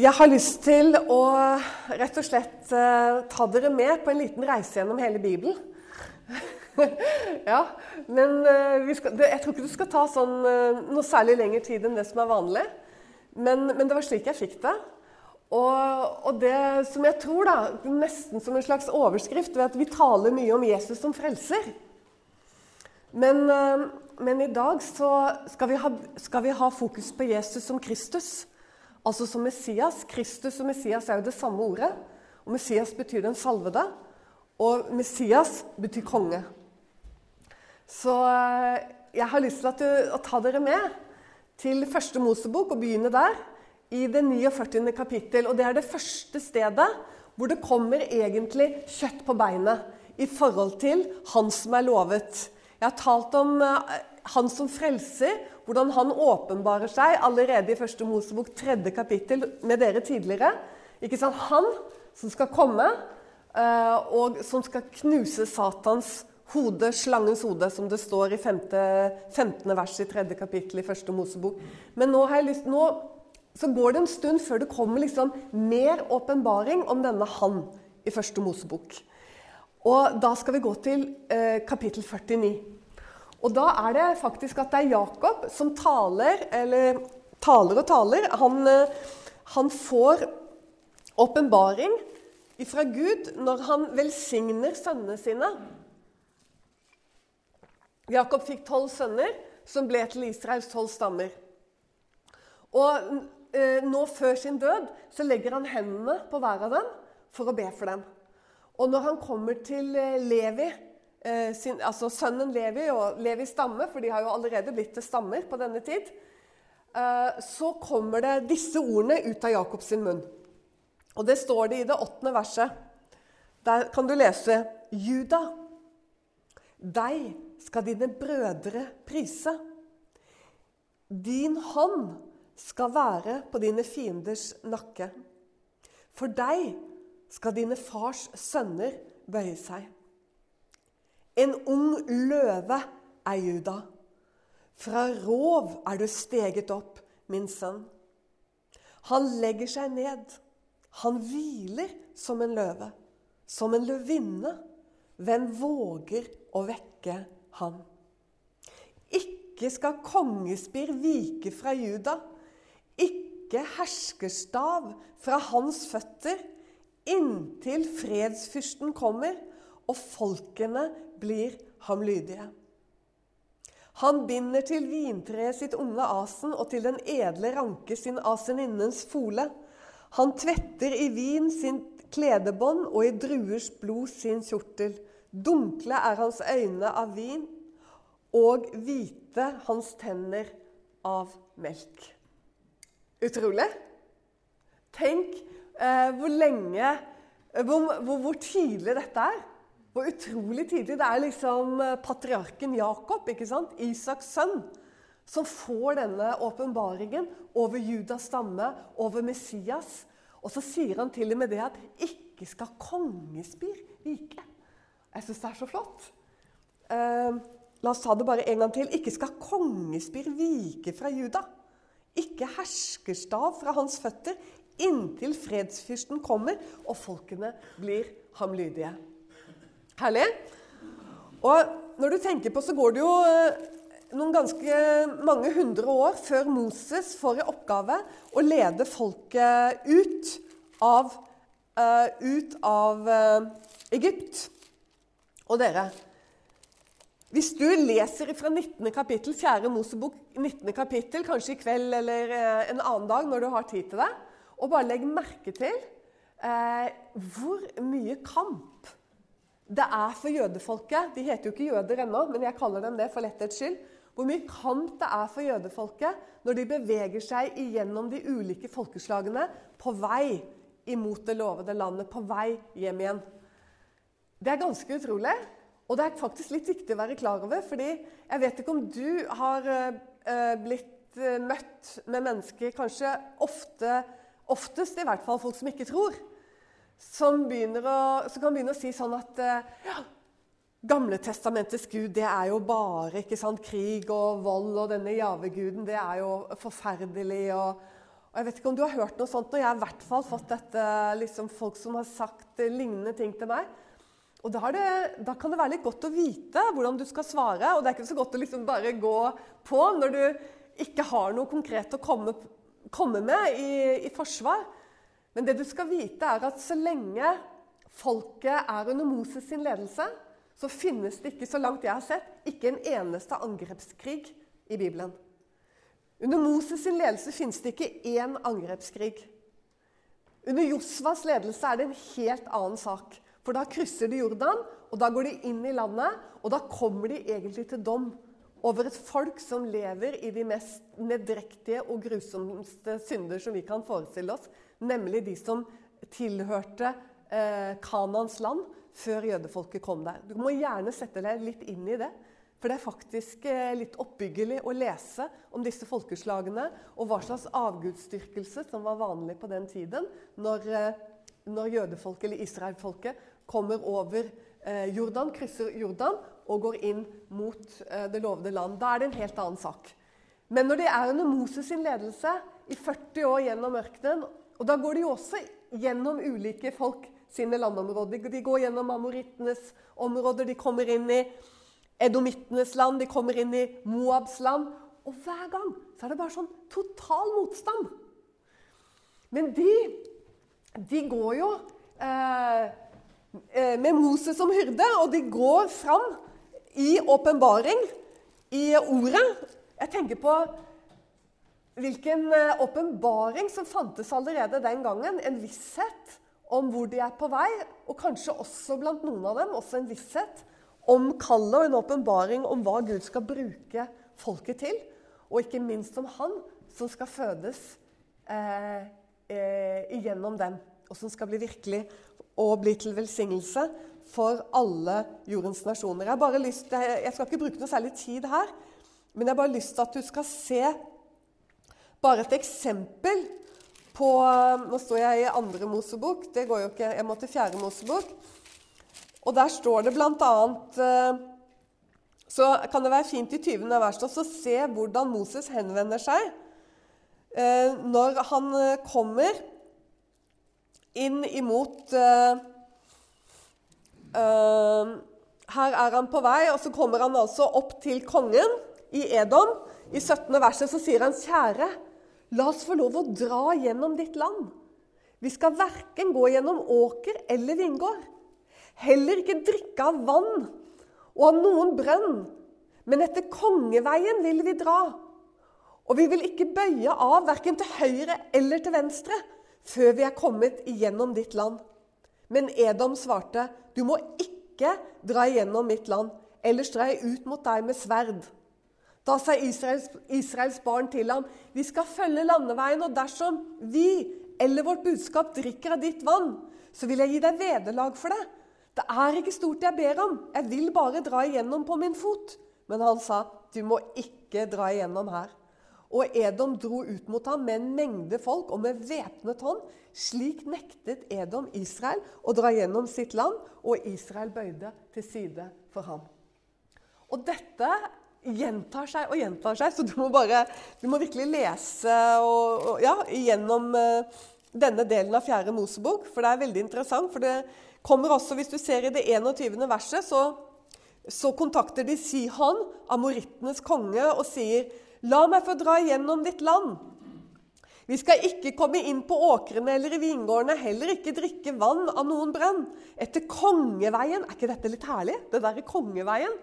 Jeg har lyst til å rett og slett eh, ta dere med på en liten reise gjennom hele Bibelen. ja, men eh, skal, jeg tror ikke du skal ta sånn, eh, noe særlig lengre tid enn det som er vanlig. Men, men det var slik jeg fikk det. Og, og, det som jeg tror, da, nesten som en slags overskrift, ved at vi taler mye om Jesus som frelser. Men, men i dag så skal vi, ha, skal vi ha fokus på Jesus som Kristus. Altså som Messias. Kristus og Messias er jo det samme ordet. Og Messias betyr den salvede. Og Messias betyr konge. Så eh, jeg har lyst til å ta dere med til første Mosebok og begynne der. I det 49. kapittel. Og det er det første stedet hvor det kommer egentlig kjøtt på beinet i forhold til han som er lovet. Jeg har talt om eh, han som frelser, hvordan han åpenbarer seg allerede i første Mosebok tredje kapittel med dere tidligere. Ikke sant? Han som skal komme, eh, og som skal knuse Satans hode, slangens hode, som det står i 15. vers i tredje kapittel i første Mosebok. Men nå, lyst, nå så går det en stund før det kommer liksom mer åpenbaring om denne han i første Mosebok. Og da skal vi gå til eh, kapittel 49. Og da er det faktisk at det er Jakob som taler, eller taler og taler. Han, eh, han får åpenbaring fra Gud når han velsigner sønnene sine. Jakob fikk tolv sønner, som ble til Israels tolv stammer. Og eh, nå før sin død så legger han hendene på hver av dem for å be for dem. Og når han kommer til eh, Levi, Eh, sin, altså sønnen Levi og Levis stamme, for de har jo allerede blitt til stammer på denne tid, eh, så kommer det disse ordene ut av Jakobs munn. Og det står det i det åttende verset. Der kan du lese Juda, deg skal dine brødre prise. Din hånd skal være på dine fienders nakke. For deg skal dine fars sønner bøye seg. En ung løve er Juda. Fra rov er du steget opp, min sønn. Han legger seg ned. Han hviler som en løve, som en løvinne. Hvem våger å vekke ham? Ikke skal kongespir vike fra Juda, ikke herskerstav fra hans føtter, inntil fredsfyrsten kommer og folkene blir ham lydige. Han binder til vintreet sitt unge asen og til den edle ranke sin aseninnens fole. Han tvetter i vin sin kledebånd og i druers blod sin kjortel. Dunkle er hans øyne av vin, og hvite hans tenner av melk. Utrolig. Tenk eh, hvor lenge hvor, hvor, hvor tidlig dette er. Hvor utrolig tidlig. Det er liksom eh, patriarken Jakob, ikke sant? Isaks sønn, som får denne åpenbaringen over Judas stamme, over Messias. Og så sier han til og med det at 'ikke skal kongespir vike'. Jeg syns det er så flott. Uh, la oss ta det bare en gang til. 'Ikke skal kongespir vike fra Juda'. Ikke herskerstav fra hans føtter, inntil fredsfyrsten kommer og folkene blir ham lydige. Herlig. Og når du tenker på, så går det jo eh, noen ganske mange hundre år før Moses får i oppgave å lede folket ut av, uh, ut av uh, Egypt. Og dere Hvis du leser fra 19. kapittel, 4. Mosebok 19. kapittel, kanskje i kveld eller en annen dag når du har tid til det, og bare legg merke til hvor mye kamp det er for jødefolket De heter jo ikke jøder ennå, men jeg kaller dem det for letthets skyld. Hvor mye kamp det er for jødefolket når de beveger seg igjennom de ulike folkeslagene på vei imot det lovede landet, på vei hjem igjen. Det er ganske utrolig. Og det er faktisk litt viktig å være klar over, fordi jeg vet ikke om du har uh, blitt uh, møtt med mennesker, kanskje ofte, oftest i hvert fall folk som ikke tror som, å, som kan begynne å si sånn at eh, ja, Gamletestamentets gud det er jo bare ikke sant, krig og vold, og denne javeguden det er jo forferdelig. Og, Og jeg vet ikke om du har hørt noe sånt, og jeg har i hvert fall fått dette, liksom folk som har sagt lignende ting til meg. Og da, det, da, kan det være litt godt å vite hvordan du skal svare. Og det er ikke så godt å liksom bare gå på når du ikke har noe konkret å komme, komme med i, i, forsvar. Men det du skal vite, er at så lenge folket er under Moses sin ledelse, så finnes det ikke, så langt jeg har sett, ikke en eneste angrepskrig i Bibelen. Under Moses' sin ledelse finnes det ikke én angrepskrig. Under Josvas ledelse er det en helt annen sak. For da krysser de Jordan, og da går de inn i landet, og da kommer de egentlig til dom over et folk som lever i de mest nedrektige og grusomste synder som vi kan forestille oss, nemlig de som tilhørte eh, Kanans land før jødefolket kom der. Du må gjerne sette deg litt inn i det. For det er faktisk eh, litt oppbyggelig å lese om disse folkeslagene og hva slags avgudsdyrkelse som var vanlig på den tiden, når, eh, når jødefolket eller israelfolket kommer over Jordan, krysser Jordan og går inn mot det lovede land. Da er det en helt annen sak. Men når de er under Moses sin ledelse i 40 år gjennom ørkenen, og da går de også gjennom ulike folk sine landområder. De går gjennom amorittenes områder, de kommer inn i edomittenes land, de kommer inn i Moabs land. Og hver gang så er det bare sånn total motstand. Men de, de går jo eh, eh, med Moses som hyrde, og de går fram i åpenbaring, i ordet. Jeg tenker på hvilken eh, åpenbaring som fantes allerede den gangen. En visshet om hvor de er på vei, og kanskje også blant noen av dem også en visshet om kallet og en åpenbaring om hva Gud skal bruke folket til. Og ikke minst om han som skal fødes eh, eh, igjennom dem. Og som skal bli virkelig og bli til velsignelse for alle jordens nasjoner. Jeg, lyst, jeg skal ikke bruke noe særlig tid her, men jeg har bare lyst til at du skal se bare et eksempel på Nå står jeg i andre Mosebok. Det går jo ikke. Jeg må til fjerde Mosebok. Og der står det bl.a. Eh, så kan det være fint i 20. vers å se hvordan Moses henvender seg eh, når han eh, kommer inn imot Her er han på vei, og så kommer han altså opp til kongen i Edom. I 17. verset så sier han, 'Kjære, la oss få lov å dra gjennom ditt land.' 'Vi skal verken gå gjennom åker eller vingård.' heller ikke drikke av vann og av noen brønn, men etter kongeveien vil vi dra. Og vi vil ikke bøye av verken til høyre eller til venstre før vi er kommet igjennom ditt land. Men Edom svarte, du må ikke dra igjennom mitt land, ellers drar jeg ut mot deg med sverd. Da sa Israels, Israels barn til ham, vi skal følge landeveien, og dersom vi eller vårt budskap drikker av ditt vann, så vil jeg gi deg vederlag for det. Det er ikke stort jeg ber om, jeg vil bare dra igjennom på min fot. Men han sa, du må ikke dra igjennom her. Og Edom dro ut mot ham med en mengde folk og med væpnet hånd. Slik nektet Edom Israel å dra gjennom sitt land, og Israel bøyde til side for ham. Og dette gjentar seg og gjentar seg, så du må, bare, du må virkelig lese og, og, ja, gjennom uh, denne delen av Fjerde Mosebok, for det er veldig interessant. for det kommer også, Hvis du ser i det 21. verset, så, så kontakter de Sihon, amorittenes konge, og sier La meg få dra gjennom ditt land. Vi skal ikke komme inn på åkrene eller i vingårdene, heller ikke drikke vann av noen brønn. Etter kongeveien Er ikke dette litt herlig? Det der er kongeveien.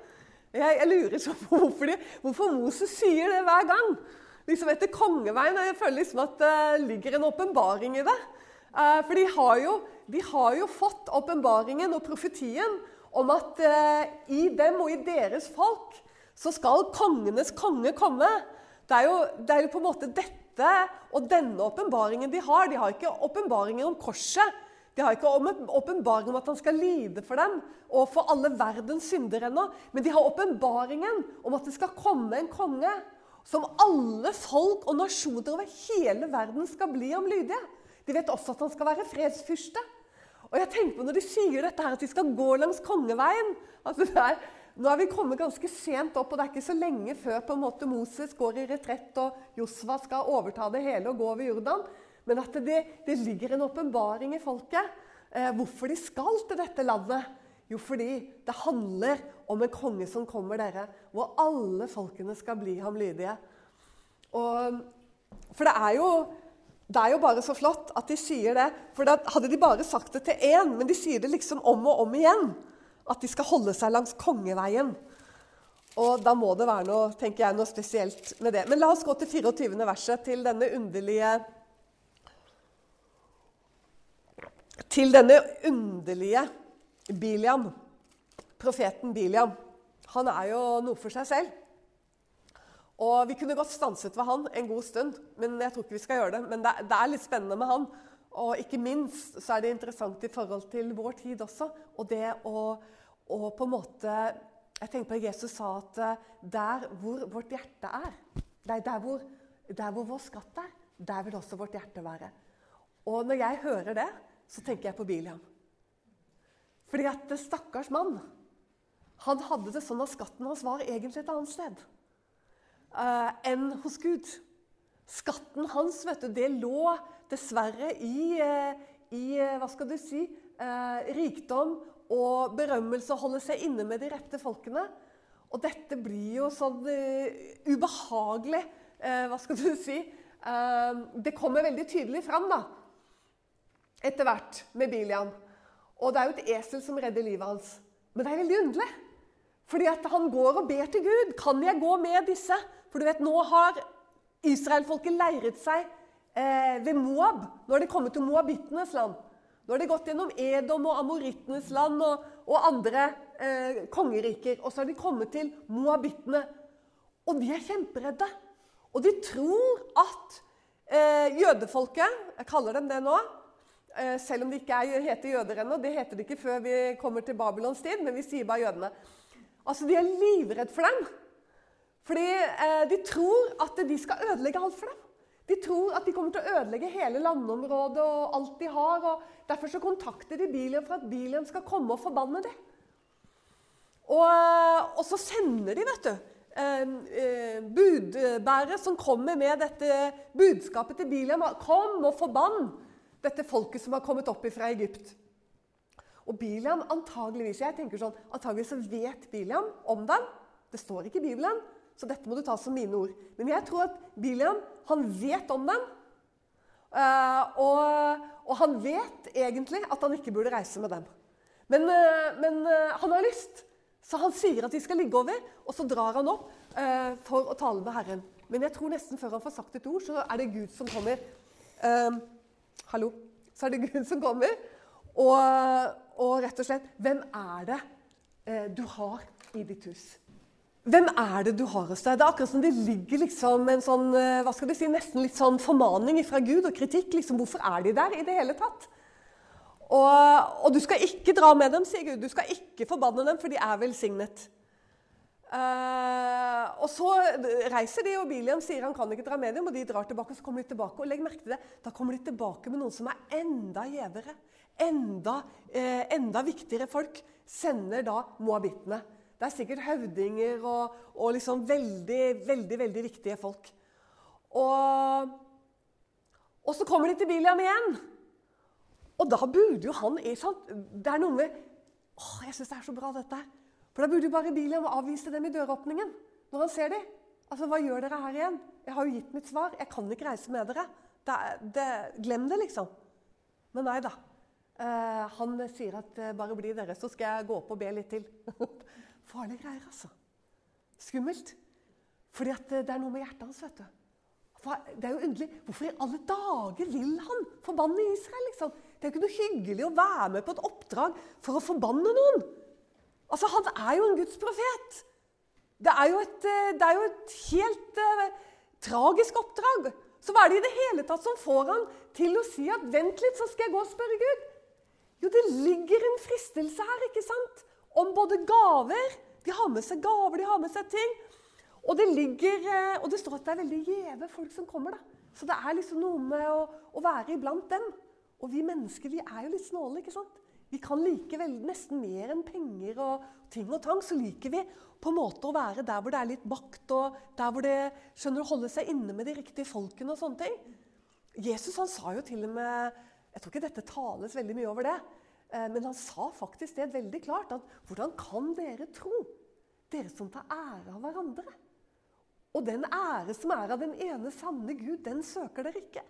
Jeg, jeg lurer så på hvorfor, de, hvorfor, Moses sier det hver gang. Liksom Etter kongeveien. Jeg føler liksom at det ligger en åpenbaring i det. Eh, for de har jo, de har jo fått åpenbaringen og profetien om at eh, i dem og i deres folk så skal kongenes konge komme. Det er, jo, det er jo på en måte dette og denne åpenbaringen de har. De har ikke åpenbaringer om korset. De har ikke åpenbaring om at han skal lide for dem og for alle verdens synder ennå. Men de har åpenbaringen om at det skal komme en konge som alle folk og nasjoner over hele verden skal bli om lydige. De vet også at han skal være fredsfyrste. Og jeg tenker på Når de sier dette her, at de skal gå langs kongeveien altså det er, Nå er vi kommet ganske sent opp, og det er ikke så lenge før på en måte Moses går i retrett og Josva skal overta det hele og gå over Jordan. Men at det, det ligger en åpenbaring i folket. Eh, hvorfor de skal til dette landet. Jo, fordi det handler om en konge som kommer dere, hvor alle folkene skal bli ham lydige. Og, for det er, jo, det er jo bare så flott at de sier det. For da hadde de bare sagt det til én, men de sier det liksom om og om igjen at de skal holde seg langs kongeveien. Og da må det være noe, tenker jeg, noe spesielt med det. Men la oss gå til 24. verset, til denne underlige Til denne underlige Biliam. Profeten Biliam. Han er jo noe for seg selv. Og Vi kunne godt stanset ved han en god stund, men jeg tror ikke vi skal gjøre det. Men det, det er litt spennende med han. Og ikke minst så er det interessant i forhold til vår tid også. Og det å og på en måte Jeg tenker på at Jesus sa at eh, der hvor vårt hjerte er, Nei, der, hvor, der hvor vår skatt er, der vil også vårt hjerte være. Og når jeg hører det, så tenker jeg på Biliam. Fordi at det stakkars mann han hadde det sånn at skatten hans var egentlig et annet sted uh, enn hos Gud. Skatten hans vet du, det lå dessverre i, uh, i uh, hva skal du si, rikdom og berømmelse og holde seg inne med de rette folkene. Og dette blir jo sånn ubehagelig Hva skal du si? Det kommer veldig tydelig fram da, etter hvert med Bilian. Og det er jo et esel som redder livet hans. Men det er veldig underlig. Fordi at han går og ber til Gud. Kan jeg gå med disse? For du vet, nå har israelfolket leiret seg ved Moab. Nå har de kommet til moabittenes land. Nå har de gått gjennom Edom og amorittenes land og, og andre eh, kongeriker. Og så har de kommet til moabittene. Og de er kjemperedde. Og de tror at eh, jødefolket Jeg kaller dem det nå. Eh, selv om de ikke er, heter jøder ennå. Det heter de ikke før vi kommer til Babylons tid, men vi sier bare jødene. Altså, De er livredde for dem. Fordi eh, de tror at de skal ødelegge alt for dem. De tror at de kommer til å ødelegge hele landområdet og alt de har. og Derfor så kontakter de Biliam for at Biliam skal komme og forbanne dem. Og, og, så sender de, vet du, eh, eh, budbærere som kommer med dette budskapet til Biliam. Kom og forbann dette folket som har kommet opp fra Egypt. Og Biliam antageligvis jeg tenker sånn, antageligvis så vet Biliam om dem. Det står ikke i Bibelen, så dette må du ta som mine ord. Men jeg tror at Biliam han vet om dem. Uh, og, og, han vet egentlig at han ikke burde reise med dem. Men, uh, men uh, han har lyst, så han sier at de skal ligge over. Og så drar han opp for å tale med Herren. Men jeg tror nesten før han får sagt et ord, så er det Gud som kommer. Hallo. Så er det Gud som kommer. Og, og rett og slett Hvem er det du har i ditt hus? Hvem er det du har hos deg? Det er akkurat som det ligger liksom en sånn, eh, hva skal du si, nesten litt sånn formaning fra Gud og kritikk. liksom, Hvorfor er de der i det hele tatt? Og, og, du skal ikke dra med dem, sier Gud. Du skal ikke forbanne dem, for de er velsignet. Uh, og så reiser de, og Biliam sier han kan ikke dra med dem, og de drar tilbake. og så kommer de tilbake, og legg merke til det, Da kommer de tilbake med noen som er enda gjevere. Enda, uh, enda viktigere folk. Sender da moabittene. Det er sikkert høvdinger og, og liksom veldig, veldig, veldig viktige folk. Og, og så kommer de til Biliam igjen. Og da burde jo han Det er noe med åh, Jeg syns det er så bra, dette. For da burde jo bare Bilam avvise dem i døråpningen når han ser dem. Altså, Hva gjør dere her igjen? Jeg har jo gitt mitt svar. Jeg kan ikke reise med dere. Det, det, glem det, liksom. Men nei da. Uh, han sier at uh, bare bli dere, så skal jeg gå opp og be litt til. Farlige greier, altså. Skummelt. Fordi at det er noe med hjertet hans. vet du. Det er jo underlig. Hvorfor i alle dager vil han forbanne Israel? liksom? Det er jo ikke noe hyggelig å være med på et oppdrag for å forbanne noen. Altså, Han er jo en Guds profet. Det er jo et, eh, er jo et helt uh, tragisk oppdrag. Så hva er det i det hele tatt som får han til å si at 'vent litt, så skal jeg gå og spørre Gud'? Jo, det ligger en fristelse her, ikke sant? om både gaver De har med seg gaver, de har med seg ting. Og det, ligger, eh, og det står at det er veldig gjeve folk som kommer. da. Så det er liksom noe med å, å, være iblant dem. Og vi mennesker vi er jo litt snåle. ikke sant? Vi kan like vel, nesten mer enn penger og ting og tang. Så liker vi på en måte å være der hvor det er litt makt, og der hvor det skjønner å holde seg inne med de riktige folkene. og sånne ting. Jesus han sa jo til og med Jeg tror ikke dette tales veldig mye over det. Eh, men han sa faktisk det veldig klart. at Hvordan kan dere tro, dere som tar ære av hverandre? Og den ære som er av den ene sanne Gud, den søker dere ikke.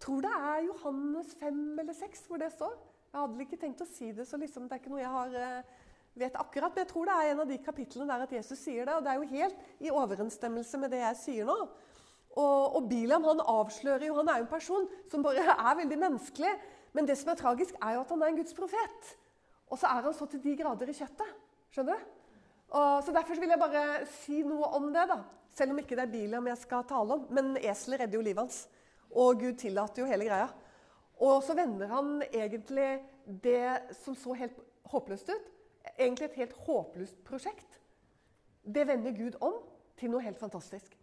Tror det er Johannes 5 eller 6 hvor det står. Jeg hadde ikke tenkt å si det, så liksom, det er ikke noe jeg har, eh, vet akkurat. Men jeg tror det er en av de kapitlene der at Jesus sier det. Og det er jo helt i overensstemmelse med det jeg sier nå. Og, og Bilam han avslører jo, han er jo en person som bare er veldig menneskelig. Men det som er tragisk, er jo at han er en Guds profet. Og så er han så til de grader i kjøttet. Skjønner du? Og, så Derfor vil jeg bare si noe om det. da. Selv om ikke det er Bilam jeg skal tale om. Men eselet redder jo livet hans. Og Gud tillater jo hele greia. Og så vender han egentlig det som så helt håpløst ut, egentlig et helt håpløst prosjekt, det vender Gud om til noe helt fantastisk.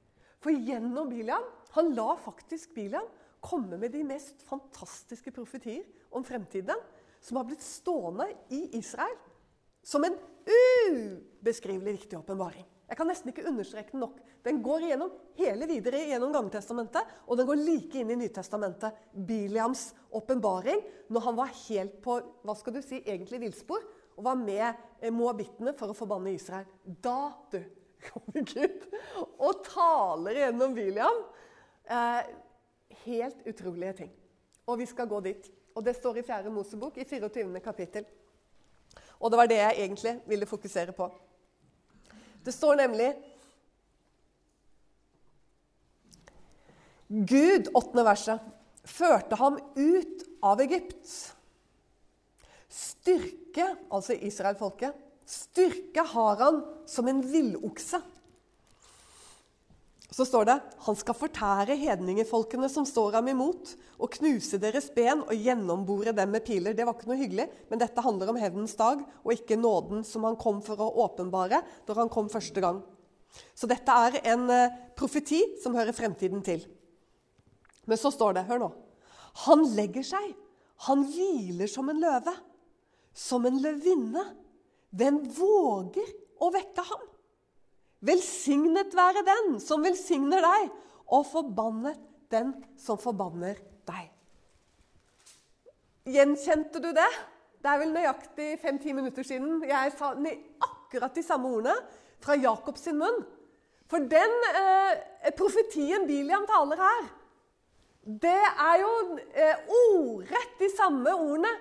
For gjennom Biliam Han la faktisk Biliam komme med de mest fantastiske profetier om fremtiden, som har blitt stående i Israel som en ubeskrivelig viktig åpenbaring. Jeg kan nesten ikke understreke den nok. Den går igjennom hele videre gjennom Gammeltestamentet, og den går like inn i Nytestamentet. Biliams åpenbaring når han var helt på hva skal du si, egentlig villspor og var med eh, moabittene for å forbanne Israel. Da, du, kommer Gud og taler gjennom Biliam. Eh, helt utrolige ting. Og vi skal gå dit. Og det står i 4. Mosebok, i 24. kapittel. Og det var det jeg egentlig ville fokusere på. Det står nemlig Gud, åttende verset, førte ham ut av Egypt. Styrke, altså Israel-folket, styrke har han som en villokse. Så står det han skal fortære hedningefolkene som står ham imot, og knuse deres ben og gjennombore dem med piler. Det var ikke noe hyggelig, men dette handler om hevnens dag og ikke nåden som han kom for å åpenbare da han kom første gang. Så dette er en eh, profeti som hører fremtiden til. Men så står det, hør nå Han legger seg, han hviler som en løve, som en løvinne. Hvem våger å vekke ham? Velsignet være den som velsigner deg, og forbannet den som forbanner deg. Gjenkjente du det? Det er vel nøyaktig fem-ti minutter siden jeg sa akkurat de samme ordene fra Jakobs munn. For den eh, profetien Biliam taler her, det er jo eh, ordrett de samme ordene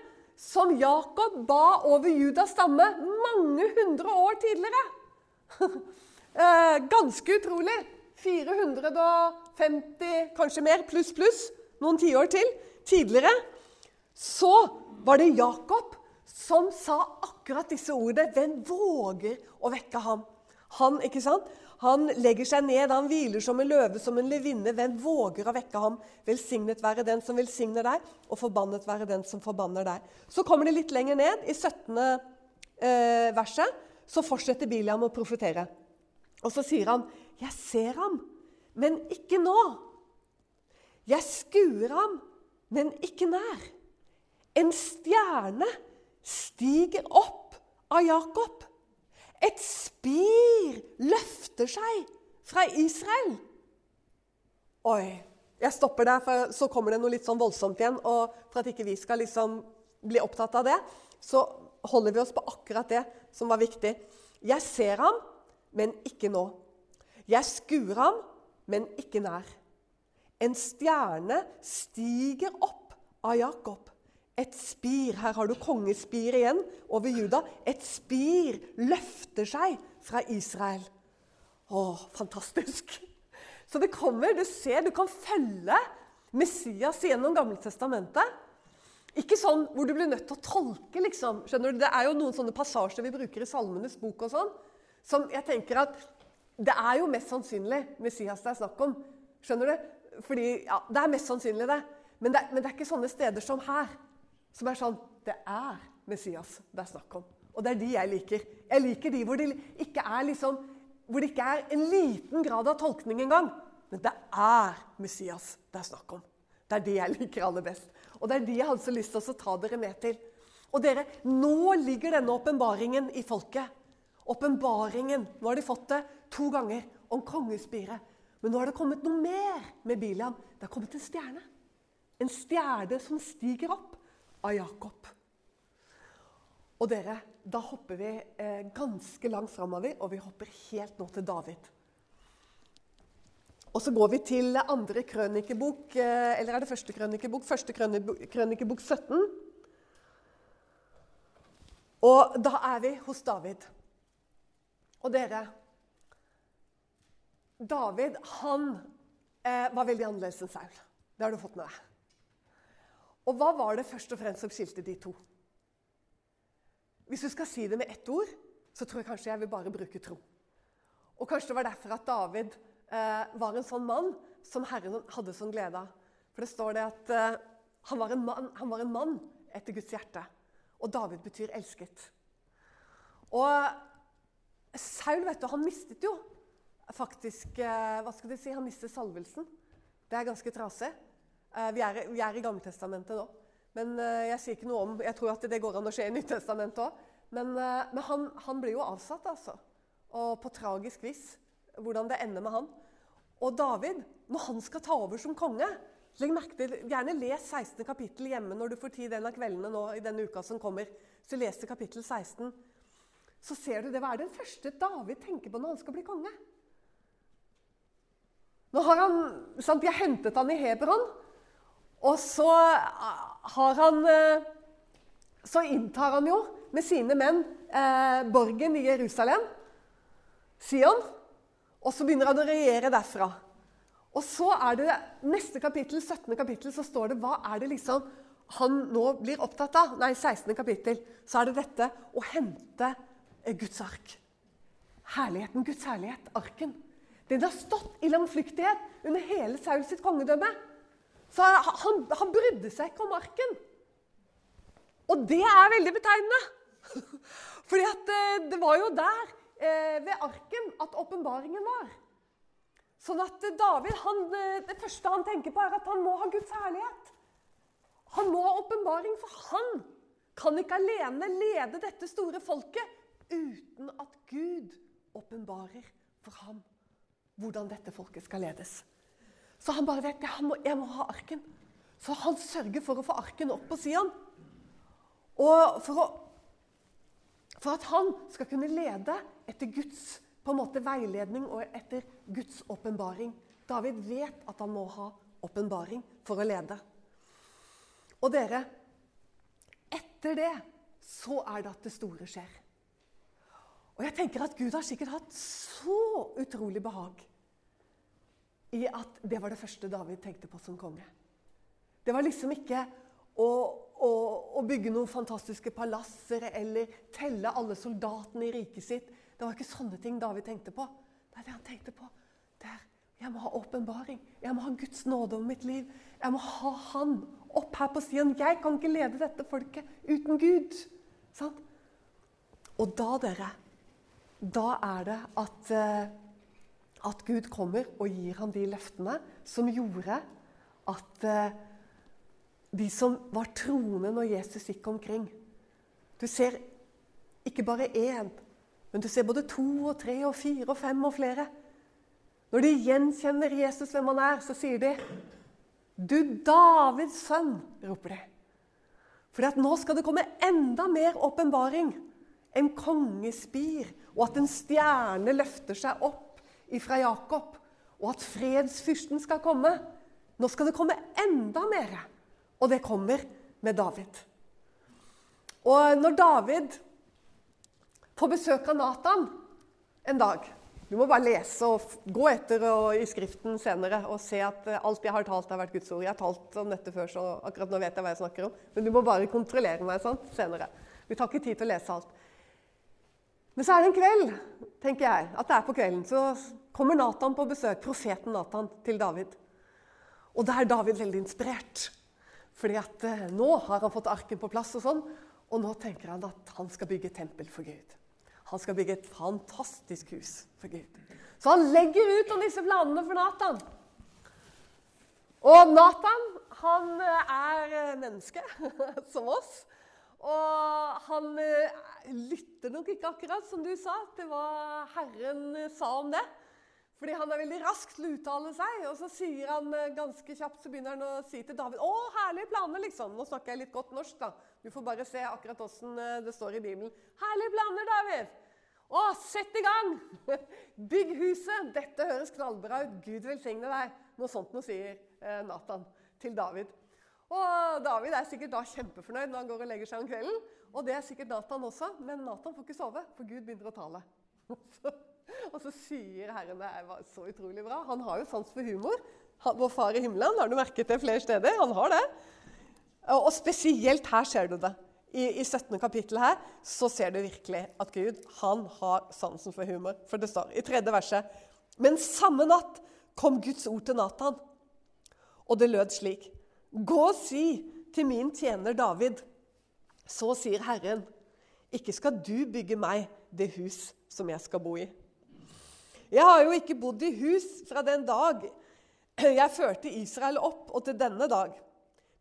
som Jakob ba over Judas stamme mange hundre år tidligere. Eh, ganske utrolig. 450, kanskje mer, pluss, pluss, noen tiår til tidligere. Så var det Jakob som sa akkurat disse ordene. Hvem våger å vekke ham? Han, ikke sant? Han legger seg ned, han hviler som en løve, som en levinne. Hvem våger å vekke ham? Velsignet være den som velsigner deg, og forbannet være den som forbanner deg. Så kommer det litt lenger ned, i 17. Eh, verset, så fortsetter Biliam å profetere. Og så sier han, 'Jeg ser ham, men ikke nå.' 'Jeg skuer ham, men ikke nær.' En stjerne stiger opp av Jakob. Et spir løfter seg fra Israel. Oi. Jeg stopper der, for så kommer det noe litt sånn voldsomt igjen. Og for at ikke vi skal liksom bli opptatt av det, så holder vi oss på akkurat det som var viktig. Jeg ser ham, men ikke nå. Jeg skuer ham, men ikke nær. En stjerne stiger opp av Jakob. Et spir Her har du kongespir igjen over Juda. Et spir løfter seg fra Israel. Å, fantastisk! Så det kommer, du ser, du kan følge Messias gjennom Gammeltestamentet. Ikke sånn hvor du blir nødt til å tolke, liksom. Skjønner du? Det er jo noen sånne passasjer vi bruker i Salmenes bok og sånn som jeg tenker at Det er jo mest sannsynlig Messias det er snakk om. Skjønner du? Fordi, ja, Det er mest sannsynlig, det. Men, det. men det er ikke sånne steder som her. Som er sånn Det er Messias det er snakk om. Og det er de jeg liker. Jeg liker de hvor det ikke er, liksom, hvor det ikke er en liten grad av tolkning engang. Men det er Messias det er snakk om. Det er de jeg liker aller best. Og det er de jeg hadde så lyst til å ta dere med til. Og dere, nå ligger denne åpenbaringen i folket. Åpenbaringen. Nå har de fått det to ganger om kongespiret. Men nå har det kommet noe mer med Biliam. Det har kommet en stjerne. En stjerne som stiger opp av Jakob. Og dere, da hopper vi eh, ganske langt framover, og vi hopper helt nå til David. Og så går vi til andre krønikebok, eh, eller er det første krønikebok? Første krønikebok 17. Og da er vi hos David. Og dere David han eh, var veldig annerledes enn Saul. Det har du fått med deg. Og hva var det først og fremst som skilte de to? Hvis du skal si det med ett ord, så tror jeg kanskje jeg vil bare bruke tro. Og kanskje det var derfor at David eh, var en sånn mann som Herren hadde sånn glede av. For det står det at eh, han, var mann, han, var en mann, etter Guds hjerte. Og David betyr elsket. Og Saul vet du, han mistet jo faktisk eh, Hva skal de si? Han mistet salvelsen. Det er ganske trasig. Eh, vi, er, vi er i Gammeltestamentet nå. Men eh, jeg sier ikke noe om Jeg tror at det går an å skje i Nyttestamentet òg. Men, men han, han, blir jo avsatt, altså. Og på tragisk vis. Hvordan det ender med han. Og David, når han skal ta over som konge legg merke til, Gjerne les 16. kapittel hjemme når du får tid en av kveldene nå i denne uka som kommer. Så les kapittel 16. Så ser du det. Hva er den første David tenker på når han skal bli konge? Nå har han, sant, De har hentet han i Hebron, og så har han eh, Så inntar han jo med sine menn eh, borgen i Jerusalem, Sion. Og så begynner han å regjere derfra. Og så er det neste kapittel, 17. kapittel, så står det hva er det liksom han nå blir opptatt av. Nei, 16. kapittel. Så er det dette å hente Guds ark. Herligheten, Guds herlighet, arken. Den har stått i langflyktighet under hele Saul sitt kongedømme. Så han, han brydde seg ikke om arken. Og det er veldig betegnende. Fordi at eh, det var jo der eh, ved arken at åpenbaringen var. Sånn at David, han, eh, Det første han tenker på, er at han må ha Guds herlighet. Han må ha åpenbaring, for han kan ikke alene lede dette store folket uten at Gud åpenbarer for ham hvordan dette folket skal ledes. Så han bare vet jeg må, jeg må ha arken. Så han sørger for å få arken opp på Sian. Og for å for at han skal kunne lede etter Guds på en måte veiledning og etter Guds åpenbaring. David vet at han må ha åpenbaring for å lede. Og dere, etter det så er det at det store skjer. Og jeg tenker at Gud har sikkert hatt så utrolig behag i at det var det første David tenkte på som konge. Det var liksom ikke å å, å, bygge noen fantastiske palasser eller telle alle soldatene i riket sitt. Det var ikke sånne ting David tenkte på. Det er det han tenkte på. Det er, jeg må ha åpenbaring. Jeg må ha Guds nåde over mitt liv. Jeg må ha Han opp her på siden. Jeg kan ikke lede dette folket uten Gud. Sant? Og da, dere, da er det at, uh, at Gud kommer og gir ham de løftene som gjorde at uh, de som var troende når Jesus gikk omkring. Du ser ikke bare én, men du ser både to og tre og fire og fem og flere. Når de gjenkjenner Jesus hvem han er, så sier de 'Du Davids sønn', roper de. For nå skal det komme enda mer åpenbaring. En kongespir, og at en stjerne løfter seg opp ifra Jakob. Og at fredsfyrsten skal komme. Nå skal det komme enda mer. Og det kommer med David. Og når David får besøk av Nathan en dag Du må bare lese og gå etter og, i Skriften senere og se at eh, alt jeg har talt, har vært Guds ord. Jeg har talt om dette før, så akkurat nå vet jeg hva jeg snakker om. Men du må bare kontrollere meg sant, senere. Vi tar ikke tid til å lese alt. Men så er det en kveld, tenker jeg, at det er på kvelden, så kommer Nathan på besøk, profeten Nathan, til David. Og da er David veldig inspirert. Fordi at eh, nå har han fått arken på plass, og sånn, og nå tenker han at han skal bygge et tempel for Gud. Han skal bygge et fantastisk hus for Gud. Så han legger ut om disse planene for Nathan. Og Nathan han eh, er eh, menneske, som oss. Og han eh, lytter nok ikke akkurat, som du sa, til hva Herren eh, sa om det. Fordi han er veldig rask til å uttale seg. Og så sier han eh, ganske kjapt, så begynner han å si til David Å, herlige planer, liksom. Nå snakker jeg litt godt norsk, da. Du får bare se akkurat åssen det står i Bibelen. Herlige planer, David! Å, sett i gang! Bygg huset! Dette høres knallbra ut. Gud velsigne deg. Noe sånt nå sier Nathan til David. Og David er sikkert da kjempefornøyd når han går og legger seg om kvelden. Og det er sikkert Nathan også, men Nathan får ikke sove, for Gud begynner å tale. og så sier Herren det er så utrolig bra. Han har jo sans for humor. Han, vår far i himmelen, har du merket det flere steder? Han har det. Og spesielt her ser du det. I, i 17. kapittel her så ser du virkelig at Gud han har sansen for humor. For det står i tredje verset Men samme natt kom Guds ord til Nathan, og det lød slik Gå og si til min tjener David, så sier Herren, ikke skal du bygge meg det hus som jeg skal bo i. Jeg har jo ikke bodd i hus fra den dag jeg førte Israel opp, og til denne dag.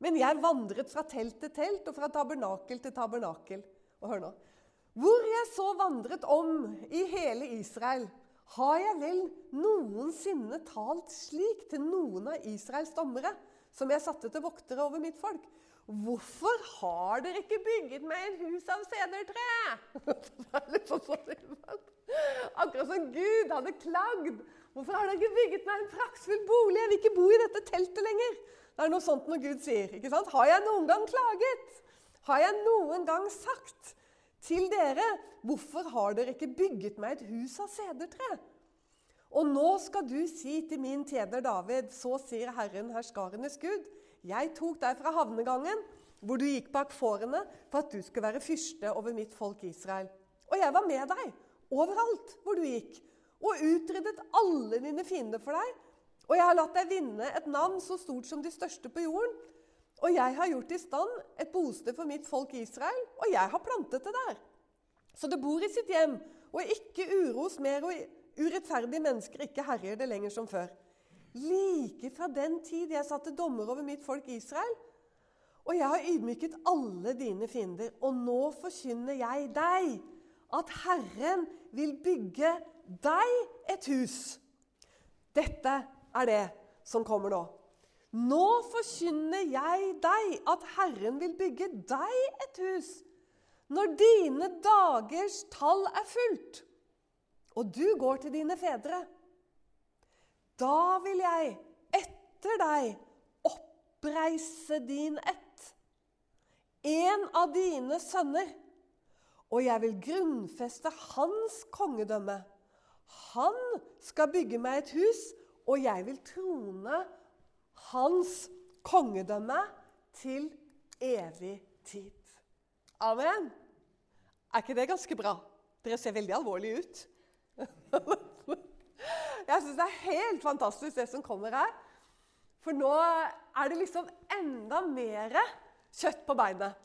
Men jeg vandret fra telt til telt og fra tabernakel til tabernakel. Og hør nå. Hvor jeg så vandret om i hele Israel, har jeg vel noensinne talt slik til noen av Israels dommere? Som jeg satte til voktere over mitt folk. Hvorfor har dere ikke bygget meg en hus av sedertre? Akkurat som Gud hadde klagd. Hvorfor har dere ikke bygget meg en praktfull bolig? Jeg vil ikke bo i dette teltet lenger. Det er noe sånt når Gud sier. ikke sant? Har jeg noen gang klaget? Har jeg noen gang sagt til dere Hvorfor har dere ikke bygget meg et hus av sedertre? Og nå skal du si til min tjener David, så sier Herren herskarenes Gud, jeg tok deg fra havnegangen, hvor du gikk bak fårene, for at du skulle være fyrste over mitt folk Israel. Og jeg var med deg overalt hvor du gikk, og utryddet alle dine fiender for deg. Og jeg har latt deg vinne et navn så stort som de største på jorden. Og jeg har gjort i stand et bosted for mitt folk Israel, og jeg har plantet det der. Så det bor i sitt hjem, og ikke uros mer og urettferdige mennesker ikke herjer det lenger som før. Like fra den tid jeg satte dommer over mitt folk Israel, og jeg har ydmyket alle dine fiender, og nå forkynner jeg deg at Herren vil bygge deg et hus. Dette er det som kommer nå. Nå forkynner jeg deg at Herren vil bygge deg et hus når dine dagers tall er fullt og du går til dine fedre, da vil jeg etter deg oppreise din ett, en av dine sønner, og jeg vil grunnfeste hans kongedømme. Han skal bygge meg et hus, og jeg vil trone hans kongedømme til evig tid. Amen. Er ikke det ganske bra? Dere ser veldig alvorlige ut. Jeg syns det er helt fantastisk, det som kommer her. For nå er det liksom enda mer kjøtt på beinet.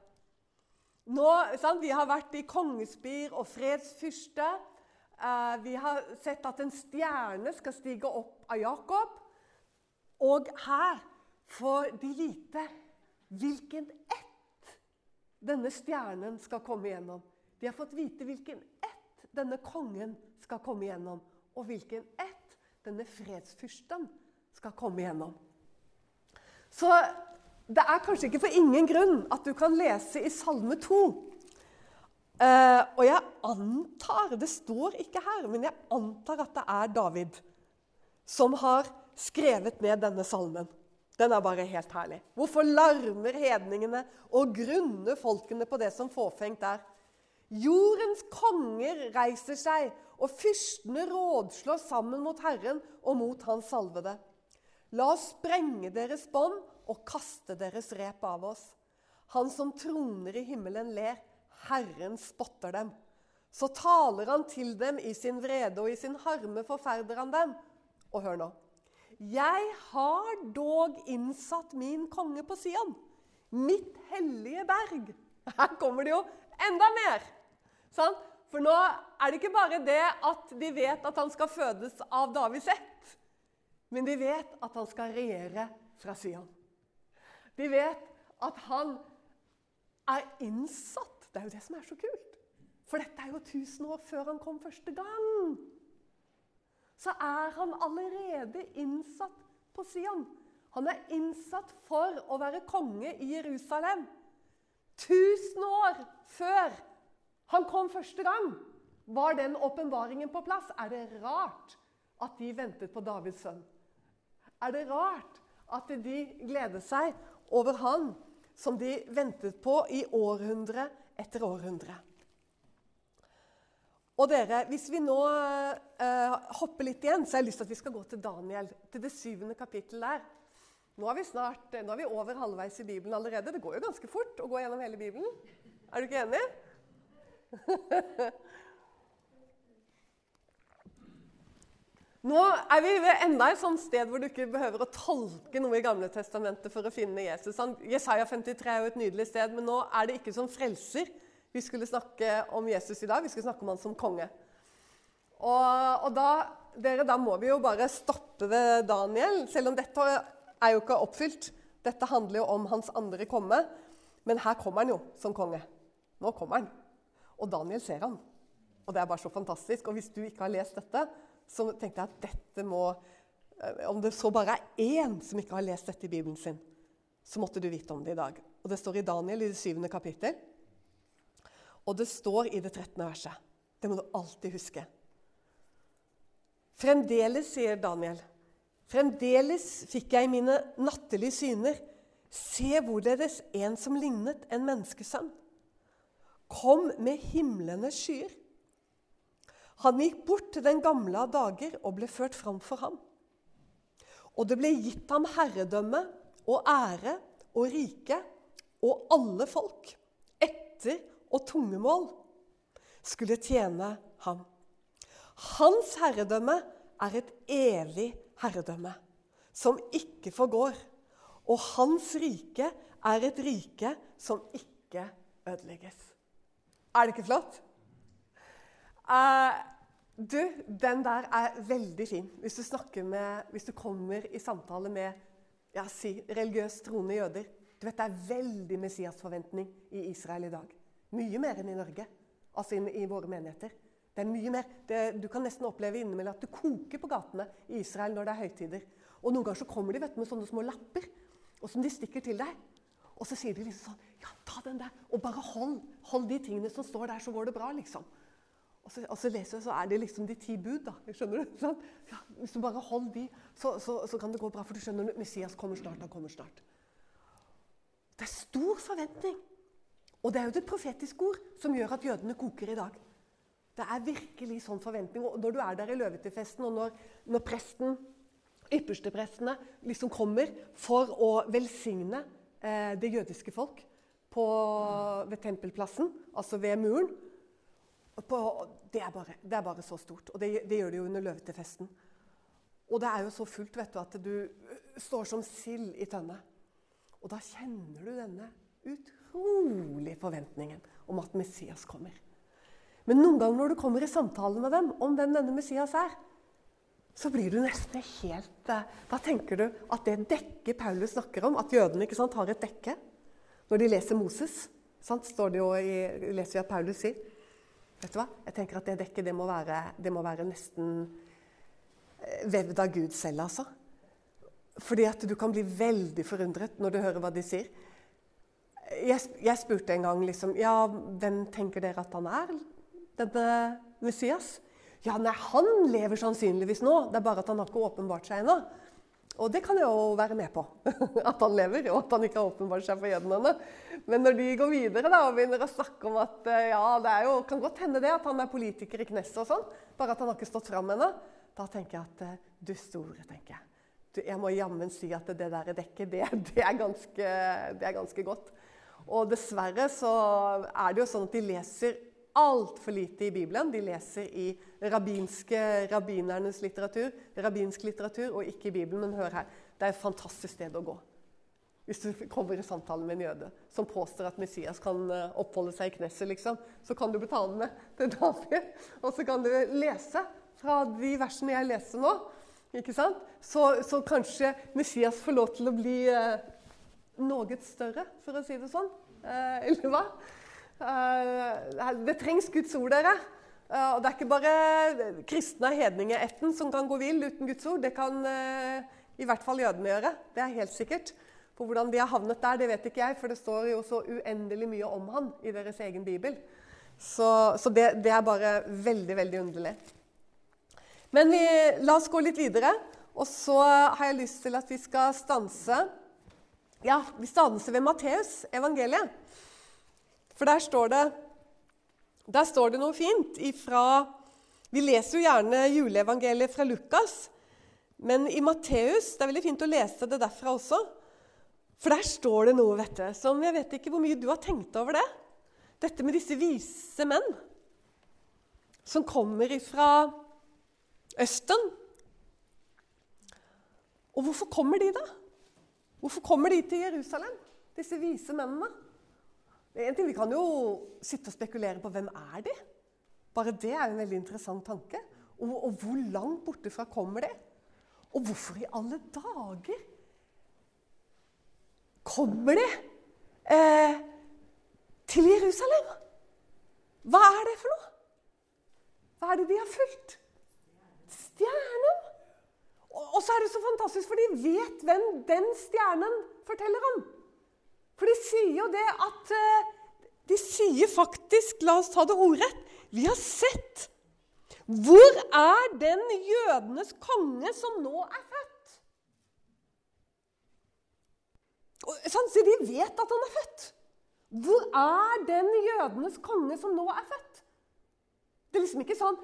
Nå, sant, Vi har vært i kongespir og fredsfyrste. Eh, vi har sett at en stjerne skal stige opp av Jakob. Og her får de vite hvilken ett denne stjernen skal komme gjennom. De har fått vite hvilken ett denne kongen skal komme igjennom, og hvilken ett denne fredsfyrsten skal komme igjennom. Så det er kanskje ikke for ingen grunn at du kan lese i Salme 2. Uh, eh, og jeg antar Det står ikke her, men jeg antar at det er David som har skrevet ned denne salmen. Den er bare helt herlig. Hvorfor larmer hedningene og grunner folkene på det som fåfengt er? Jordens konger reiser seg, og fyrstene rådslår sammen mot Herren og mot Hans salvede. La oss sprenge deres bånd og kaste deres rep av oss. Han som troner i himmelen, ler. Herren spotter dem. Så taler han til dem i sin vrede, og i sin harme forferder han dem. Og hør nå. Jeg har dog innsatt min konge på Sion, mitt hellige berg. Her kommer det jo enda mer! Sånn? For nå er det ikke bare det at de vet at han skal fødes av Davids ett, men de vet at han skal regjere fra Sion. De vet at han er innsatt. Det er jo det som er så kult. For dette er jo 1000 år før han kom første gang. Så er han allerede innsatt på Sion. Han er innsatt for å være konge i Jerusalem. 1000 år før han kom første gang, var den åpenbaringen på plass. Er det rart at de ventet på Davids sønn? Er det rart at de gleder seg over han som de ventet på i århundre etter århundre? Og dere, Hvis vi nå eh, hopper litt igjen, så har jeg lyst til at vi skal gå til Daniel. Til det syvende kapittelet der. Nå er, vi snart, nå er vi over halvveis i Bibelen allerede. Det går jo ganske fort å gå gjennom hele Bibelen. Er du ikke enig? Nå er vi ved enda et sånt sted hvor du ikke behøver å tolke noe i Gamle testamentet for å finne Jesus. Jesaja 53 er jo et nydelig sted, men nå er det ikke som frelser vi skulle snakke om Jesus i dag. Vi skulle snakke om han som konge. Og, og da, dere, da må vi jo bare stoppe ved Daniel, selv om dette er jo ikke oppfylt. Dette handler jo om hans andre komme. Men her kommer han jo som konge. Nå kommer han. Og Daniel ser han. Og det er bare så fantastisk. Og hvis du ikke har lest dette, så tenkte jeg at dette må eh, Om det så bare er én som ikke har lest dette i Bibelen sin, så måtte du vite om det i dag. Og det står i Daniel i det syvende kapittel. Og det står i det 13. verset. Det må du alltid huske. Fremdeles, sier Daniel, fremdeles fikk jeg mine nattelige syner. Se hvorledes en som lignet en menneskesønn, kom med himlende skyer. Han gikk bort til den gamle av dager og ble ført fram for ham. Og det ble gitt ham herredømme og ære og rike og alle folk etter og tungemål skulle tjene ham. Hans herredømme er et evig herredømme som ikke forgår. Og hans rike er et rike som ikke ødelegges. Er det ikke flott? Uh, du, den der er veldig fin. Hvis du, med, hvis du kommer i samtale med ja, si, religiøst troende jøder. Du vet, Det er veldig Messias-forventning i Israel i dag. Mye mer enn i Norge. Altså i, i våre menigheter. Det er mye mer. Det, du kan nesten oppleve innimellom at det koker på gatene i Israel når det er høytider. Og Noen ganger så kommer de vet, med sånne små lapper og som de stikker til deg. Og så sier de liksom sånn Ja, ta den der, og bare hold, hold de tingene som står der, så går det bra, liksom. Og så, og så leser jeg, så er det liksom de ti bud. da, skjønner du? Sånn? Ja, hvis du bare holder de, så, så, så, kan det gå bra. For du skjønner, Messias kommer snart. Han kommer snart. Det er stor forventning. Og det er jo det profetisk ord som gjør at jødene koker i dag. Det er virkelig sånn forventning. Og når du er der i løvetidfesten, og når, når presten, yppersteprestene liksom kommer for å velsigne det jødiske folk på, ved tempelplassen, altså ved muren på, det, er bare, det, er bare, så stort. Og det, det gjør de jo under løvetefesten. Og det er jo så fullt vet du, at du står som sild i tønne. Og da kjenner du denne utrolig utrolige forventningen om at Messias kommer. Men noen ganger når du kommer i samtale med dem om hvem denne Messias er, så blir du nesten helt eh, Da tenker du at det dekket Paulus snakker om, at jødene sant, har et dekke Når de leser Moses, sant, står det jo i, leser vi at Paulus sier Vet du hva? Jeg tenker at det dekket det må være, det må være nesten eh, vevd av Gud selv, altså. Fordi at du kan bli veldig forundret når du hører hva de sier jeg, jeg, spurte en gang liksom, ja, hvem tenker dere at han er, denne Messias? Ja, nei, Han lever sannsynligvis nå, det er bare at han har ikke åpenbart seg ennå. Og det kan jeg jo være med på. At han lever, og at han ikke har åpenbart seg for jødene. Men når de går videre da, og begynner å snakke om at eh, ja, det jo, kan godt hende det at han er politiker i Knesset, og sånn, bare at han har ikke stått fram ennå, da tenker jeg at eh, du store, tenker jeg. Du, jeg må jammen si at det der dekket, det, det, er ganske, det er ganske godt. Og dessverre så er det jo sånn at de leser altfor lite i Bibelen. De leser i rabbinske, rabbinernes litteratur, rabbinsk litteratur, og ikke i Bibelen. Men hør her, det er et fantastisk sted å gå. Hvis du kommer i samtale med en jøde som påstår at Messias kan eh, oppholde seg i knesset, liksom, så kan du betale med til David. Og så kan du lese fra de versene jeg leser nå. ikke sant? Så, så kanskje Messias får lov til å bli eh, noe større, for å si det sånn. Eh, eller hva? Eh, det trengs Guds ord, dere. Eh, og det er ikke bare kristne av hedningeætten som kan gå vill uten Guds ord. Det kan eh, i hvert fall jødene gjøre. Det er helt sikkert. For hvordan de har havnet der, det vet ikke jeg, for det står jo så uendelig mye om han i deres egen bibel. Så, så det, det, er bare veldig, veldig underlig. Men vi, la oss gå litt videre. Og så har jeg lyst til at vi skal stanse Ja, vi stanser ved Matteus evangeliet. For der står det, der står det noe fint ifra Vi leser jo gjerne juleevangeliet fra Lukas. Men i Matteus Det er veldig fint å lese det derfra også. For der står det noe vet du, som jeg vet ikke hvor mye du har tenkt over det. Dette med disse vise menn som kommer ifra Østen. Og hvorfor kommer de, da? Hvorfor kommer de til Jerusalem, disse vise mennene? En ting, Vi kan jo sitte og spekulere på hvem er de Bare det er en veldig interessant tanke. Og, og hvor langt borte fra kommer de? Og hvorfor i alle dager kommer de eh, til Jerusalem? Hva er det for noe? Hva er det de har fulgt? Stjernen. Og så er det så fantastisk, for de vet hvem den stjernen forteller om. For de sier jo det at eh, De sier faktisk, la oss ta det ordrett, vi har sett. Hvor er den jødenes konge som nå er født? Sånn, Så de vet at han er født. Hvor er den jødenes konge som nå er født? Det er liksom ikke sånn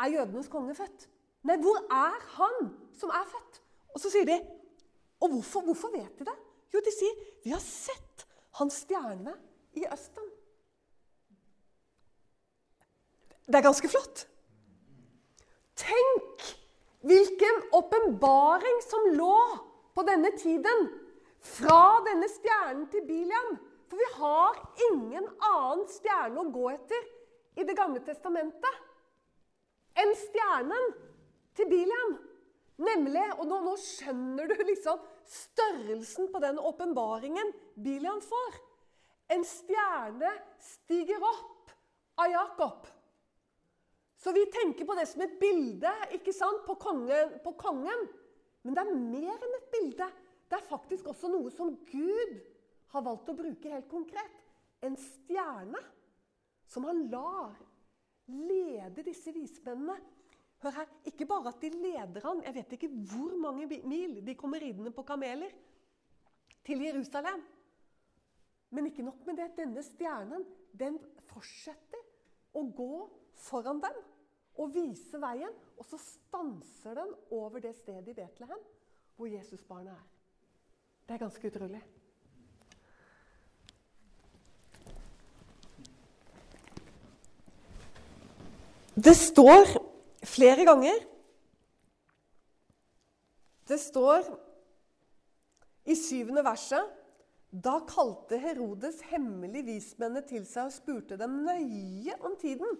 Er jødenes konge født? Nei, hvor er han som er født? Og så sier de Og hvorfor, hvorfor vet de det? Jo, de sier vi har sett hans stjerne i Østen. Det er ganske flott. Tenk hvilken åpenbaring som lå på denne tiden fra denne stjernen til Bilian. For vi har ingen annen stjerne å gå etter i Det gamle testamentet enn stjernen til Bilian. Nemlig, og nå, nå skjønner du liksom størrelsen på den åpenbaringen Bilian får. En stjerne stiger opp av Jakob. Så vi tenker på det som et bilde ikke sant, på kongen, på kongen. Men det er mer enn et bilde. Det er faktisk også noe som Gud har valgt å bruke helt konkret. En stjerne som han lar lede disse vismennene Hør her, Ikke bare at de leder han, jeg vet ikke hvor mange mil de kommer ridende på kameler til Jerusalem. Men ikke nok med det. Denne stjernen den fortsetter å gå foran dem og vise veien. Og så stanser den over det stedet i Betlehem hvor Jesusbarnet er. Det er ganske utrolig. Det står flere ganger. Det står i syvende verset Da kalte Herodes hemmelig vismennene til seg og spurte dem nøye om tiden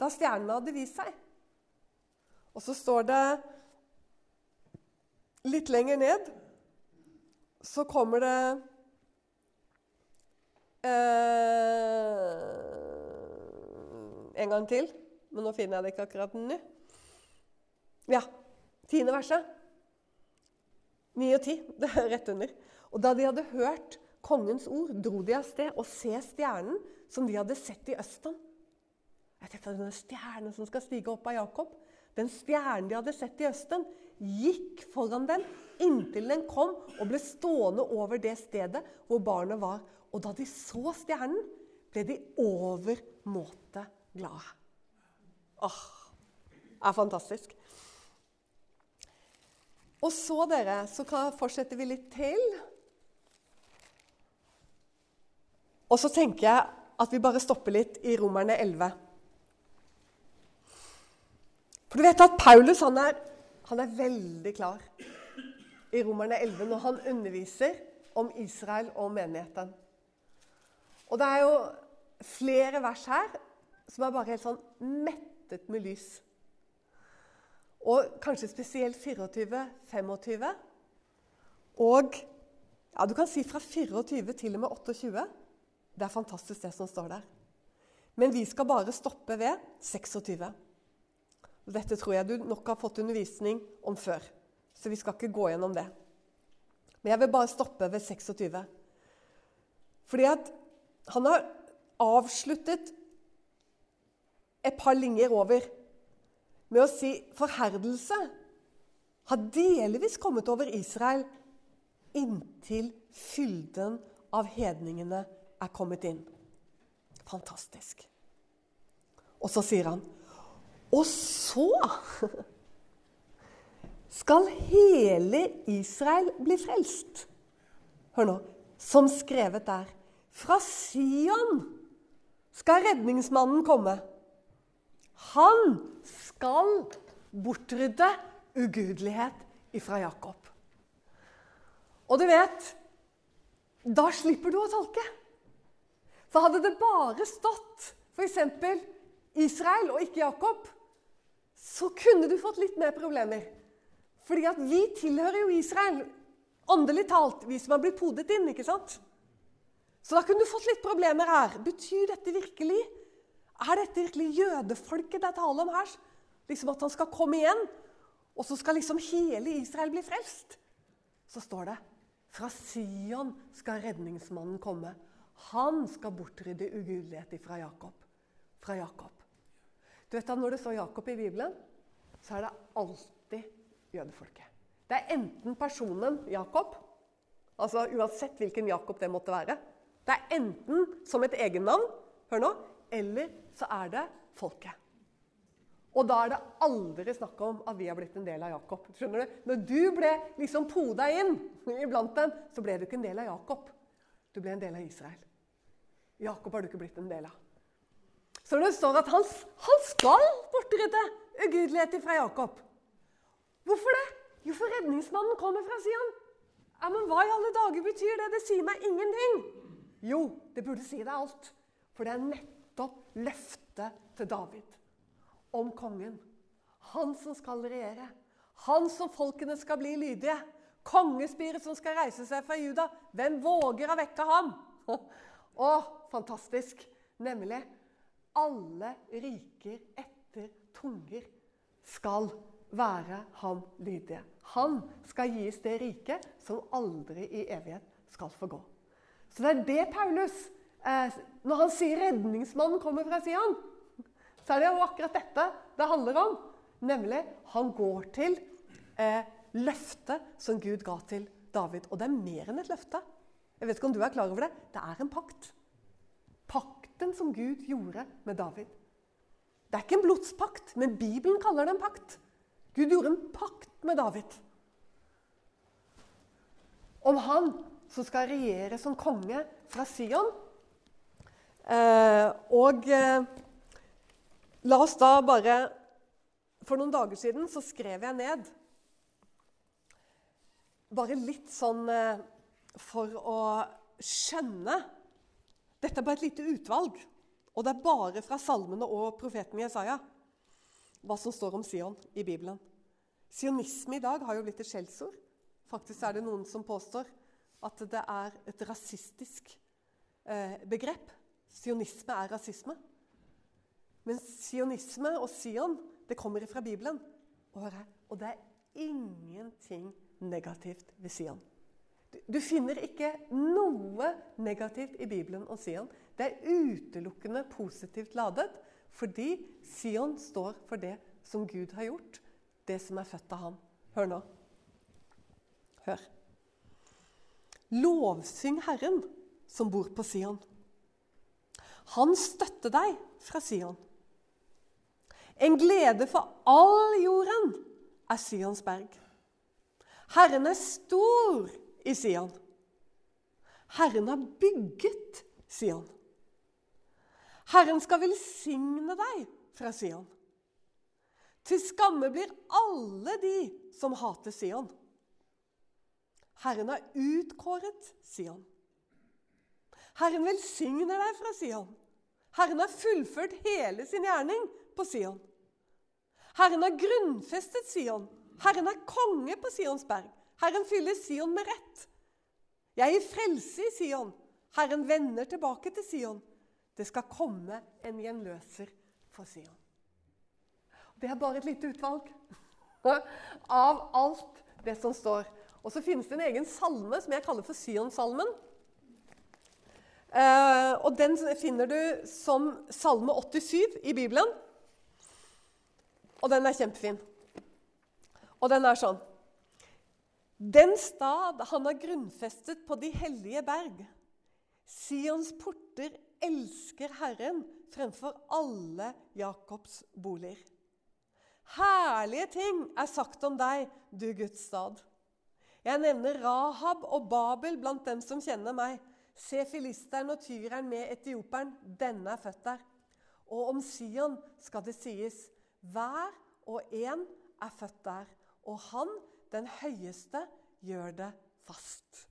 da stjernene hadde vist seg. Og så står det litt lenger ned Så kommer det eh, En gang til. Men nå finner jeg det ikke akkurat nå. Ja. Tiende verset. Ni og ti. Det er rett under. Og da de hadde hørt kongens ord, dro de av sted og se stjernen som de hadde sett i Østen. Jeg tenkte denne stjernen som skal stige opp av Jakob, den stjernen de hadde sett i Østen, gikk foran dem inntil den kom og ble stående over det stedet hvor barnet var. Og da de så stjernen, ble de overmåte glade. Åh, det er fantastisk. Og så, dere, så fortsetter vi litt til. Og så tenker jeg at vi bare stopper litt i Romerne 11. For du vet at Paulus han er, han er veldig klar i Romerne 11 når han underviser om Israel og menigheten. Og det er jo flere vers her som er bare helt sånn mettet med lys. Og kanskje spesielt 24-25. Og ja, du kan si fra 24 til og med 28. Det er fantastisk, det som står der. Men vi skal bare stoppe ved 26. Dette tror jeg du nok har fått undervisning om før, så vi skal ikke gå gjennom det. Men jeg vil bare stoppe ved 26. Fordi at han har avsluttet et par linjer over med å si forherdelse har delvis kommet over Israel inntil fylden av hedningene er kommet inn. Fantastisk. Og så sier han Og så skal hele Israel bli frelst. Hør nå. Som skrevet der. Fra Sion skal redningsmannen komme. Han skal bortrydde ugudelighet ifra Jakob. Og du vet Da slipper du å tolke. For hadde det bare stått f.eks. Israel og ikke Jakob, så kunne du fått litt mer problemer. Fordi at vi tilhører jo Israel, åndelig talt, vi som har blitt podet inn. ikke sant? Så da kunne du fått litt problemer her. Betyr dette virkelig Er dette virkelig jødefolket det er tale om her? Liksom At han skal komme igjen, og så skal liksom hele Israel bli frelst? Så står det fra Sion skal redningsmannen komme. Han skal bortrydde ugudelighet fra Jakob. Fra Jakob. Du vet da, Når det står Jakob i Bibelen, så er det alltid jødefolket. Det er enten personen Jakob, altså uansett hvilken Jakob det måtte være. Det er enten som et egennavn, hør nå, eller så er det folket. Og da er det aldri snakk om at vi har blitt en del av Jakob. Skjønner du? Når du ble liksom poda inn iblant dem, så ble du ikke en del av Jakob. Du ble en del av Israel. Jakob har du ikke blitt en del av. Så det står at han, han skal bortrydde ugudelighet fra Jakob. Hvorfor det? Jo, for redningsmannen kommer fra Sian. Ja, Men hva i alle dager betyr det? Det sier meg ingenting. Jo, det burde si deg alt. For det er nettopp løftet til David om kongen. Han som skal regjere. Han som folkene skal bli lydige. Kongespiret som skal reise seg fra Juda. Hvem våger å vekke ham? Å, fantastisk. Nemlig alle riker etter tunger skal være ham lydige. Han skal gis det riket som aldri i evighet skal forgå. Så det er det Paulus eh, Når han sier 'redningsmannen kommer fra Sian', så er det jo akkurat dette det handler om. Nemlig han går til eh, løftet som Gud ga til David. Og det er mer enn et løfte. Jeg vet ikke om du er klar over det. Det er en pakt. Pakten som Gud gjorde med David. Det er ikke en blodspakt, men Bibelen kaller det en pakt. Gud gjorde en pakt med David. Om han som skal regjere som konge fra Sion. Eh, og eh, la oss da bare For noen dager siden så skrev jeg ned Bare litt sånn eh, for å skjønne Dette er bare et lite utvalg. Og det er bare fra salmene og profeten Jesaja hva som står om Sion i Bibelen. Sionisme i dag har jo blitt et skjellsord. Faktisk er det noen som påstår at det er et rasistisk eh, begrep. Sionisme er rasisme. Men sionisme og Sion det kommer fra Bibelen. Og, og det er ingenting negativt ved Sion. Du, du finner ikke noe negativt i Bibelen og Sion. Det er utelukkende positivt ladet. Fordi Sion står for det som Gud har gjort, det som er født av ham. Hør nå. Hør. Lovsyng Herren som bor på Sion. Han støtter deg fra Sion. En glede for all jorden er Sions berg. Herren er stor i Sion. Herren har bygget Sion. Herren skal velsigne deg fra Sion. Til skamme blir alle de som hater Sion. Herren har utkåret Sion. Herren velsigner deg fra Sion. Herren har fullført hele sin gjerning på Sion. Herren har grunnfestet Sion. Herren er konge på Sions berg. Herren fyller Sion med rett. Jeg gir frelse i Sion. Herren vender tilbake til Sion. Det skal komme en gjenløser for Sion. Det er bare et lite utvalg av alt det som står. Og så finnes det en egen salme som jeg kaller for Sion-salmen. Eh, og Den finner du som salme 87 i Bibelen. Og den er kjempefin. Og den er sånn Den stad han har grunnfestet på de hellige berg. Sions porter elsker Herren fremfor alle Jakobs boliger. Herlige ting er sagt om deg, du Guds stad. Jeg nevner Rahab og Babel blant dem som kjenner meg. Se filisteren og tyreren med etioperen. Denne er født der. Og om Sion skal det sies, hver og en er født der og han, den høyeste, gjør det fast.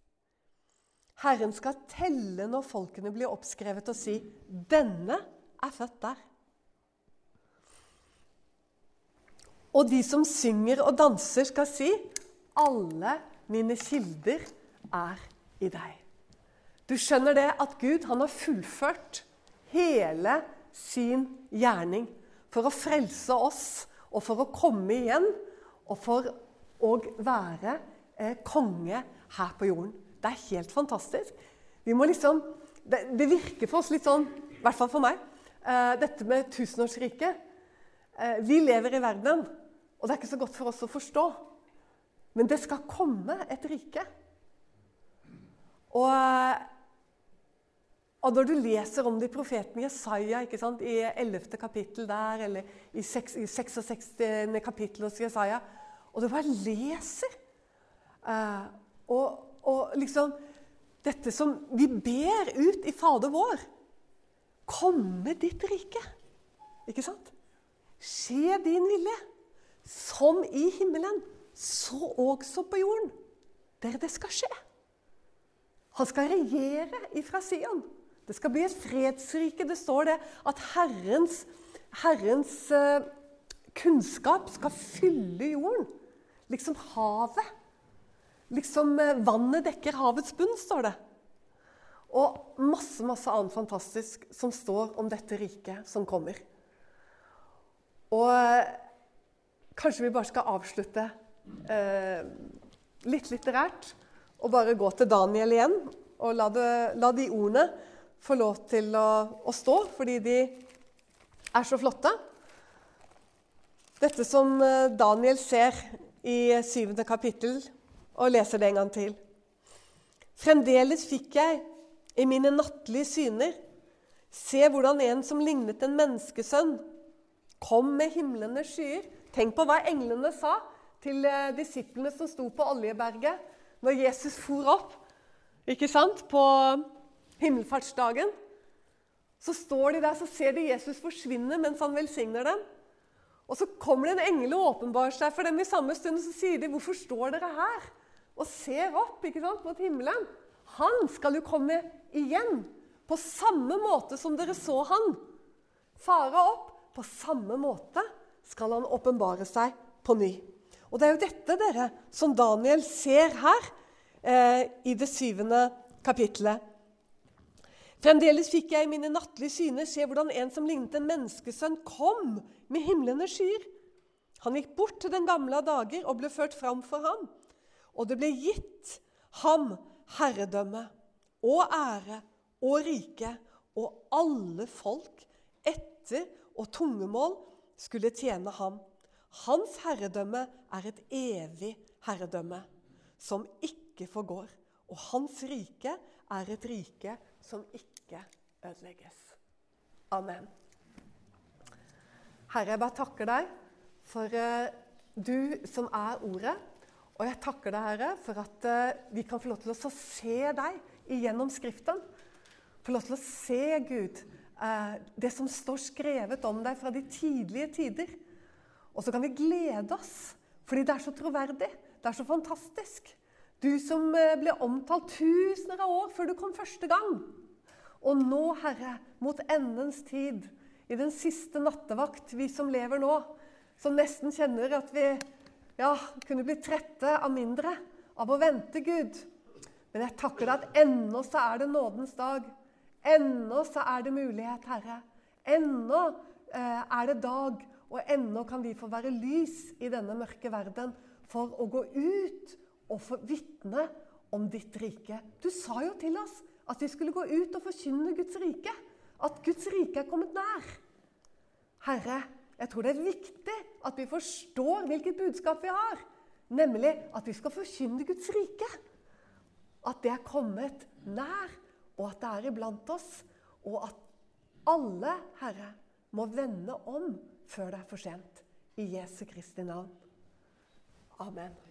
Herren skal telle når folkene blir oppskrevet, og si 'Denne er født der'. Og de som synger og danser, skal si 'Alle mine kilder er i deg'. Du skjønner det at Gud han har fullført hele sin gjerning for å frelse oss og for å komme igjen og for å være eh, konge her på jorden. Det er helt fantastisk. Vi må liksom, det, det virker for oss litt sånn, i hvert fall for meg, eh, dette med tusenårsriket. Eh, vi lever i verden, og det er ikke så godt for oss å forstå. Men det skal komme et rike. Og eh, og når du leser om det i profeten Jesaja ikke sant, i 11. kapittel der, eller i 66. kapittel hos Jesaja, og du bare leser uh, og, og, liksom Dette som vi ber ut i Fader vår Komme ditt rike. Ikke sant? Skje din vilje. Som i himmelen, så også på jorden. Der det skal skje. Han skal regjere ifra Sion. Det skal bli et fredsrike. Det står det at Herrens, Herrens uh, kunnskap skal fylle jorden. Liksom havet. Liksom uh, vannet dekker havets bunn, står det. Og masse, masse annet fantastisk som står om dette riket som kommer. Og uh, kanskje vi bare skal avslutte litt litterært og bare gå til Daniel igjen og la, det, la de ordene få lov til å, å, stå, fordi de er så flotte. Dette som eh, Daniel ser i syvende kapittel, og leser det en gang til. Fremdeles fikk jeg i mine nattlige syner se hvordan en som lignet en menneskesønn, kom med himlende skyer. Tenk på hva englene sa til eh, disiplene som sto på Oljeberget når Jesus for opp ikke sant, på himmelfartsdagen, så står de der, så ser de Jesus forsvinne mens han velsigner dem. Og Så kommer det en engel og åpenbarer seg for dem i samme stund. og Så sier de, 'Hvorfor står dere her?' Og ser opp ikke sant, mot himmelen. Han skal jo komme igjen, på samme måte som dere så han. Fare opp. På samme måte skal han åpenbare seg på ny. Og Det er jo dette dere, som Daniel ser her eh, i det syvende kapittelet. Fremdeles fikk jeg i mine nattlige syner se hvordan en som lignet en menneskesønn, kom med himlende skyer. Han gikk bort til den gamle av dager og ble ført fram for ham. Og det ble gitt ham herredømme og ære og rike, og alle folk etter og tungemål skulle tjene ham. Hans herredømme er et evig herredømme som ikke forgår. Og hans rike er et rike som ikke ødelegges. Amen. Herre, jeg bare takker deg for uh, du som er Ordet. Og jeg takker deg, Herre, for at uh, vi kan få lov til å se deg igjennom Skriften. Få lov til å se, Gud, uh, det som står skrevet om deg fra de tidlige tider. Og så kan vi glede oss, fordi det er så troverdig. Det er så fantastisk. Du som ble omtalt tusener av år før du kom første gang. Og nå, Herre, mot endens tid, i den siste nattevakt, vi som lever nå, som nesten kjenner at vi ja, kunne bli trette av mindre av å vente, Gud. Men jeg takker deg at ennå så er det nådens dag. Ennå så er det mulighet, Herre. Ennå eh, er det dag, og ennå kan vi få være lys i denne mørke verden for å gå ut og få vitne om ditt rike. Du sa jo til oss at vi skulle gå ut og forkynne Guds rike. At Guds rike er kommet nær. Herre, jeg tror det er viktig at vi forstår hvilket budskap vi har. Nemlig at vi skal forkynne Guds rike. At det er kommet nær, og at det er iblant oss. Og at alle, Herre, må vende om før det er for sent. I Jesu Kristi navn. Amen.